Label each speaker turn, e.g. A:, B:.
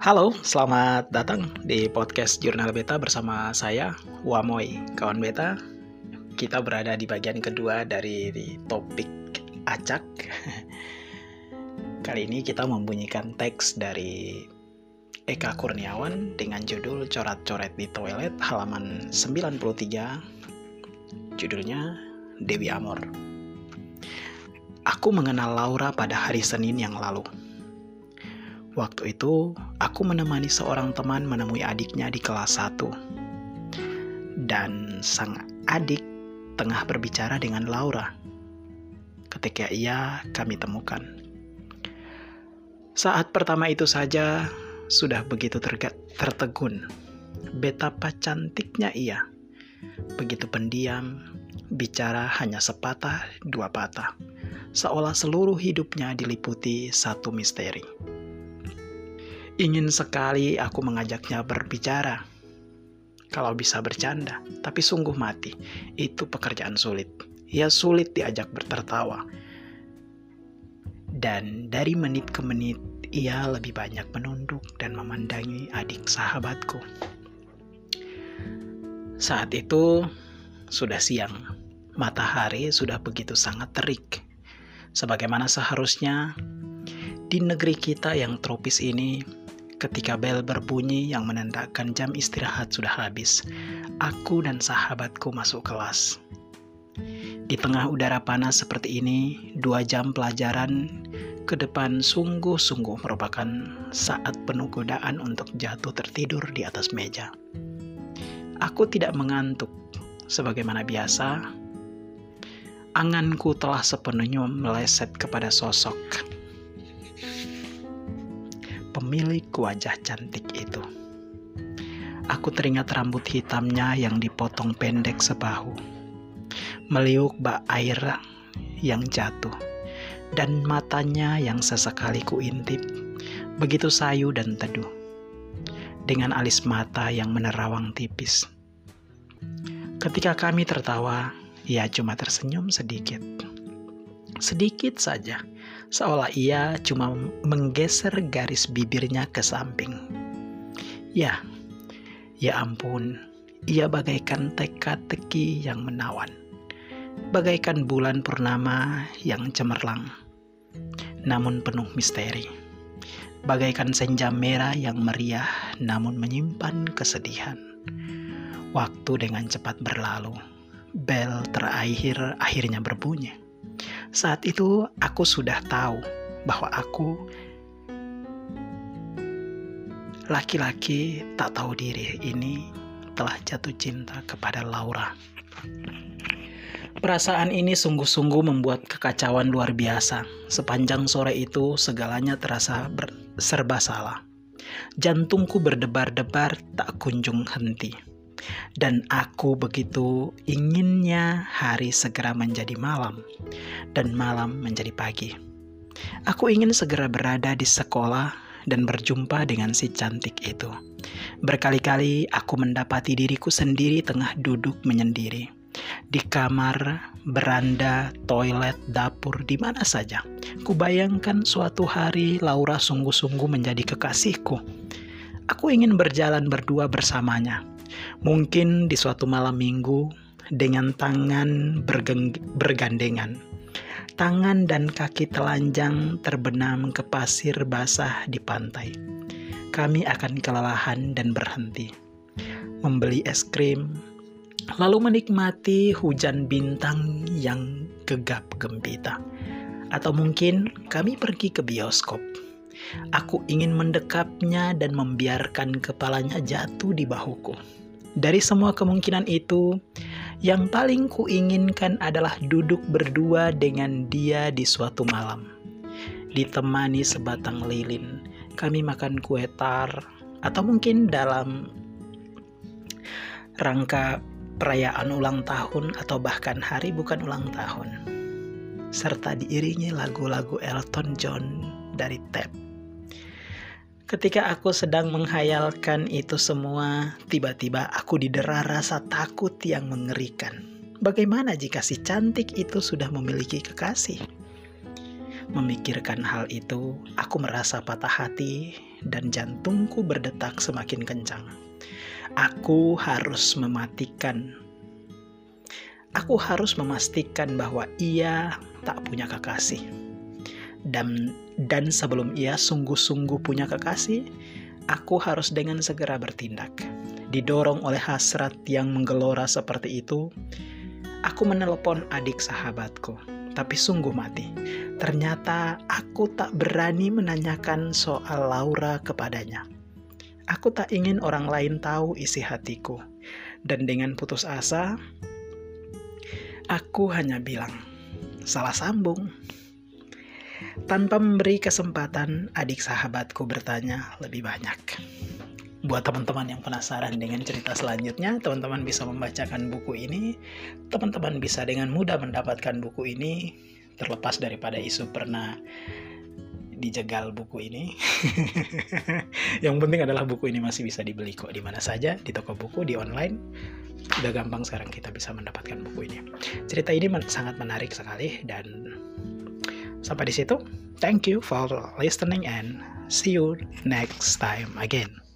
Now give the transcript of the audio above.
A: Halo, selamat datang di podcast Jurnal Beta bersama saya, Wamoy. Kawan Beta, kita berada di bagian kedua dari topik acak. Kali ini kita membunyikan teks dari Eka Kurniawan dengan judul Coret-coret di toilet halaman 93. Judulnya Dewi Amor. Aku mengenal Laura pada hari Senin yang lalu. Waktu itu, aku menemani seorang teman menemui adiknya di kelas 1. Dan sang adik tengah berbicara dengan Laura. Ketika ia kami temukan. Saat pertama itu saja sudah begitu tertegun. Betapa cantiknya ia. Begitu pendiam, bicara hanya sepatah dua patah. Seolah seluruh hidupnya diliputi satu misteri. Ingin sekali aku mengajaknya berbicara. Kalau bisa bercanda, tapi sungguh mati. Itu pekerjaan sulit. Ya sulit diajak bertertawa. Dan dari menit ke menit, ia lebih banyak menunduk dan memandangi adik sahabatku. Saat itu sudah siang, matahari sudah begitu sangat terik. Sebagaimana seharusnya di negeri kita yang tropis ini, Ketika bel berbunyi yang menandakan jam istirahat sudah habis, aku dan sahabatku masuk kelas. Di tengah udara panas seperti ini, dua jam pelajaran ke depan sungguh-sungguh merupakan saat penuh godaan untuk jatuh tertidur di atas meja. Aku tidak mengantuk, sebagaimana biasa. Anganku telah sepenuhnya meleset kepada sosok pemilik wajah cantik itu. Aku teringat rambut hitamnya yang dipotong pendek sebahu, meliuk bak air yang jatuh, dan matanya yang sesekali kuintip, begitu sayu dan teduh, dengan alis mata yang menerawang tipis. Ketika kami tertawa, ia cuma tersenyum sedikit. Sedikit saja, seolah ia cuma menggeser garis bibirnya ke samping. Ya, ya ampun, ia bagaikan teka-teki yang menawan, bagaikan bulan purnama yang cemerlang, namun penuh misteri, bagaikan senja merah yang meriah namun menyimpan kesedihan. Waktu dengan cepat berlalu, bel terakhir akhirnya berbunyi saat itu aku sudah tahu bahwa aku laki-laki tak tahu diri ini telah jatuh cinta kepada Laura. Perasaan ini sungguh-sungguh membuat kekacauan luar biasa. Sepanjang sore itu segalanya terasa serba salah. Jantungku berdebar-debar tak kunjung henti. Dan aku begitu inginnya hari segera menjadi malam dan malam menjadi pagi. Aku ingin segera berada di sekolah dan berjumpa dengan si cantik itu. Berkali-kali aku mendapati diriku sendiri tengah duduk menyendiri. Di kamar, beranda, toilet, dapur, di mana saja. Kubayangkan suatu hari Laura sungguh-sungguh menjadi kekasihku. Aku ingin berjalan berdua bersamanya, Mungkin di suatu malam minggu dengan tangan bergandengan. Tangan dan kaki telanjang terbenam ke pasir basah di pantai. Kami akan kelelahan dan berhenti. Membeli es krim, lalu menikmati hujan bintang yang gegap gempita. Atau mungkin kami pergi ke bioskop. Aku ingin mendekapnya dan membiarkan kepalanya jatuh di bahuku. Dari semua kemungkinan itu, yang paling kuinginkan adalah duduk berdua dengan dia di suatu malam. Ditemani sebatang lilin, kami makan kue tar, atau mungkin dalam rangka perayaan ulang tahun atau bahkan hari bukan ulang tahun. Serta diiringi lagu-lagu Elton John dari Tab. Ketika aku sedang menghayalkan itu semua, tiba-tiba aku didera rasa takut yang mengerikan. Bagaimana jika si cantik itu sudah memiliki kekasih? Memikirkan hal itu, aku merasa patah hati dan jantungku berdetak semakin kencang. Aku harus mematikan. Aku harus memastikan bahwa ia tak punya kekasih. Dan dan sebelum ia sungguh-sungguh punya kekasih, aku harus dengan segera bertindak. Didorong oleh hasrat yang menggelora seperti itu, aku menelpon adik sahabatku tapi sungguh mati. Ternyata aku tak berani menanyakan soal Laura kepadanya. Aku tak ingin orang lain tahu isi hatiku. Dan dengan putus asa, aku hanya bilang, salah sambung. Tanpa memberi kesempatan, adik sahabatku bertanya lebih banyak. Buat teman-teman yang penasaran dengan cerita selanjutnya, teman-teman bisa membacakan buku ini. Teman-teman bisa dengan mudah mendapatkan buku ini, terlepas daripada isu pernah dijegal buku ini. yang penting adalah buku ini masih bisa dibeli kok di mana saja, di toko buku, di online. Udah gampang sekarang kita bisa mendapatkan buku ini. Cerita ini sangat menarik sekali dan sampai di situ. Thank you for listening and see you next time again.